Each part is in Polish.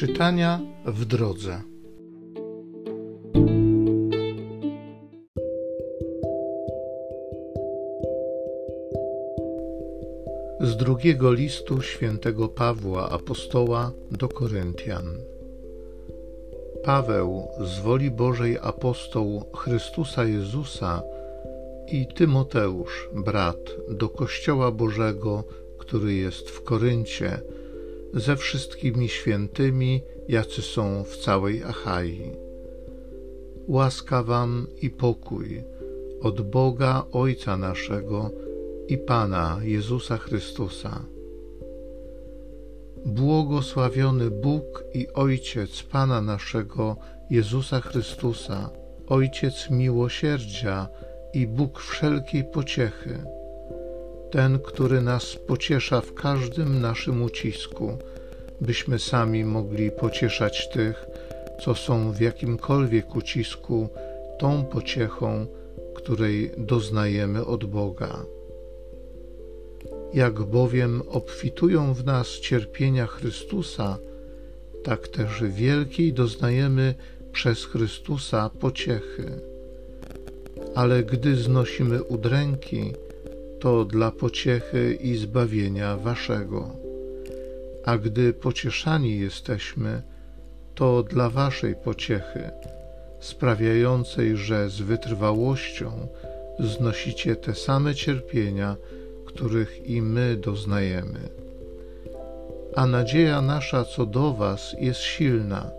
Czytania w drodze. Z drugiego listu świętego Pawła apostoła do Koryntian. Paweł, z woli Bożej apostoł Chrystusa Jezusa i Tymoteusz, brat, do Kościoła Bożego, który jest w Koryncie, ze wszystkimi świętymi, jacy są w całej Achai. Łaska wam i pokój od Boga Ojca naszego i Pana Jezusa Chrystusa. Błogosławiony Bóg i Ojciec Pana naszego Jezusa Chrystusa, Ojciec miłosierdzia i Bóg wszelkiej pociechy, ten, który nas pociesza w każdym naszym ucisku, byśmy sami mogli pocieszać tych, co są w jakimkolwiek ucisku, tą pociechą, której doznajemy od Boga. Jak bowiem obfitują w nas cierpienia Chrystusa, tak też wielkiej doznajemy przez Chrystusa pociechy. Ale gdy znosimy udręki, to dla pociechy i zbawienia Waszego. A gdy pocieszani jesteśmy, to dla Waszej pociechy, sprawiającej, że z wytrwałością znosicie te same cierpienia, których i my doznajemy. A nadzieja nasza co do Was jest silna,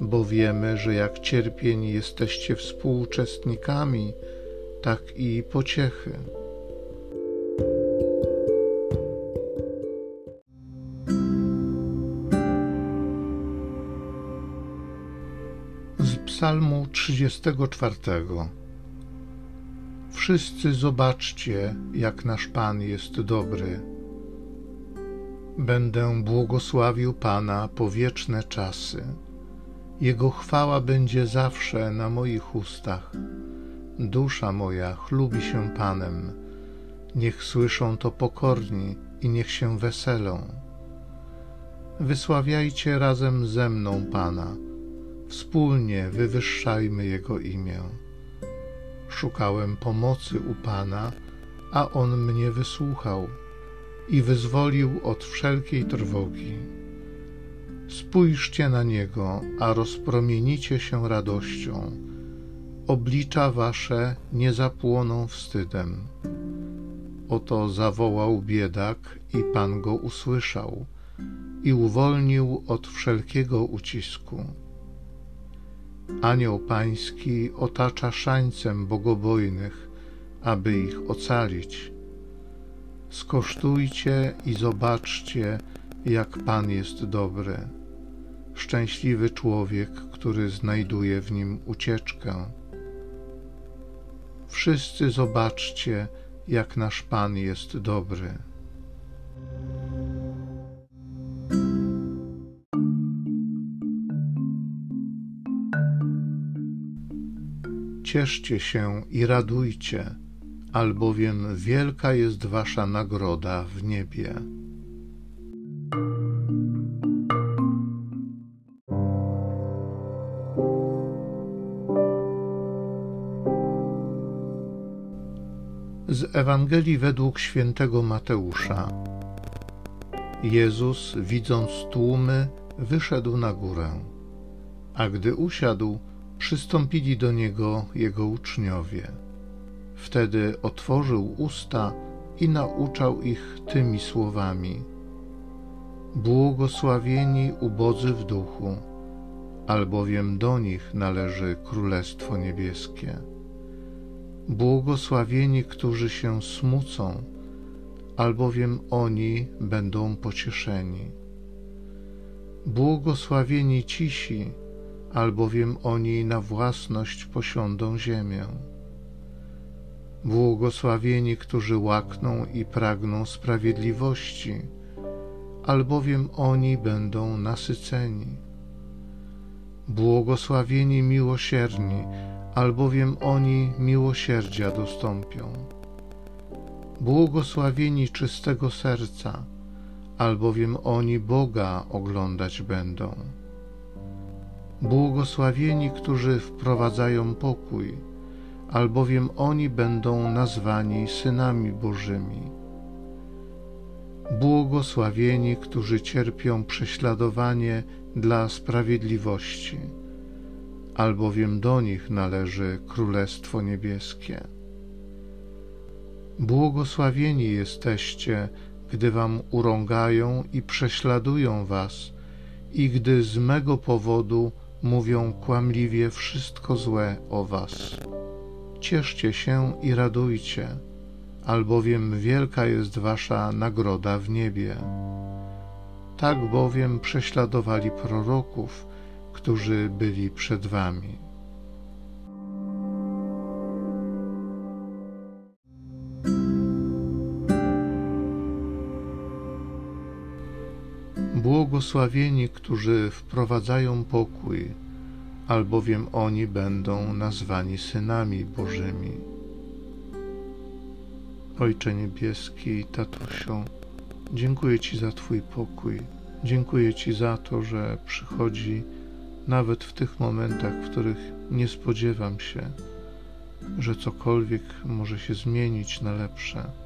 bo wiemy, że jak cierpień jesteście współuczestnikami, tak i pociechy. Psalmu 34 Wszyscy zobaczcie, jak nasz Pan jest dobry. Będę błogosławił Pana po wieczne czasy. Jego chwała będzie zawsze na moich ustach. Dusza moja chlubi się Panem. Niech słyszą to pokorni i niech się weselą. Wysławiajcie razem ze mną Pana. Wspólnie wywyższajmy Jego imię. Szukałem pomocy u Pana, a On mnie wysłuchał i wyzwolił od wszelkiej trwogi. Spójrzcie na Niego, a rozpromienicie się radością. Oblicza wasze nie zapłoną wstydem. Oto zawołał biedak i Pan go usłyszał i uwolnił od wszelkiego ucisku. Anioł Pański otacza szańcem bogobojnych, aby ich ocalić. Skosztujcie i zobaczcie, jak Pan jest dobry. Szczęśliwy człowiek, który znajduje w nim ucieczkę. Wszyscy zobaczcie, jak nasz Pan jest dobry. Cieszcie się i radujcie, albowiem wielka jest wasza nagroda w niebie. Z Ewangelii według świętego Mateusza. Jezus, widząc tłumy, wyszedł na górę, a gdy usiadł, przystąpili do niego jego uczniowie. Wtedy otworzył usta i nauczał ich tymi słowami: Błogosławieni ubodzy w duchu, albowiem do nich należy Królestwo Niebieskie. Błogosławieni, którzy się smucą, albowiem oni będą pocieszeni. Błogosławieni cisi, albowiem oni na własność posiądą ziemię. Błogosławieni, którzy łakną i pragną sprawiedliwości, albowiem oni będą nasyceni. Błogosławieni miłosierni, albowiem oni miłosierdzia dostąpią. Błogosławieni czystego serca, albowiem oni Boga oglądać będą. Błogosławieni, którzy wprowadzają pokój, albowiem oni będą nazwani synami Bożymi. Błogosławieni, którzy cierpią prześladowanie dla sprawiedliwości, albowiem do nich należy Królestwo Niebieskie. Błogosławieni jesteście, gdy wam urągają i prześladują was, i gdy z mego powodu mówią kłamliwie wszystko złe o was. Cieszcie się i radujcie, albowiem wielka jest wasza nagroda w niebie. Tak bowiem prześladowali proroków, którzy byli przed wami. Błogosławieni, którzy wprowadzają pokój, albowiem oni będą nazwani synami Bożymi. Ojcze Niebieski, Tatusiu, dziękuję Ci za Twój pokój. Dziękuję Ci za to, że przychodzi nawet w tych momentach, w których nie spodziewam się, że cokolwiek może się zmienić na lepsze.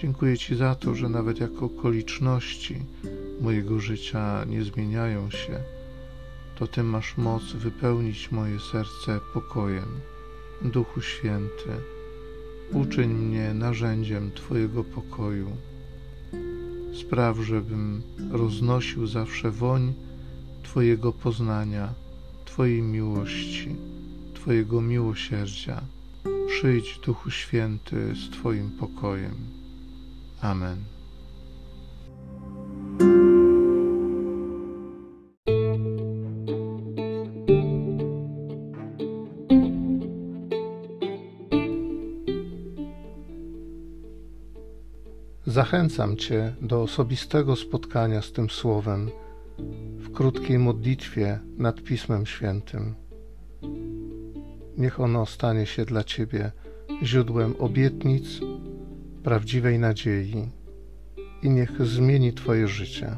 Dziękuję Ci za to, że nawet jak okoliczności mojego życia nie zmieniają się, to Ty masz moc wypełnić moje serce pokojem. Duchu Święty, uczyń mnie narzędziem Twojego pokoju. Spraw, żebym roznosił zawsze woń Twojego poznania, Twojej miłości, Twojego miłosierdzia. Przyjdź, Duchu Święty, z Twoim pokojem. Amen. Zachęcam Cię do osobistego spotkania z tym Słowem w krótkiej modlitwie nad Pismem Świętym. Niech ono stanie się dla Ciebie źródłem obietnic, prawdziwej nadziei i niech zmieni Twoje życie.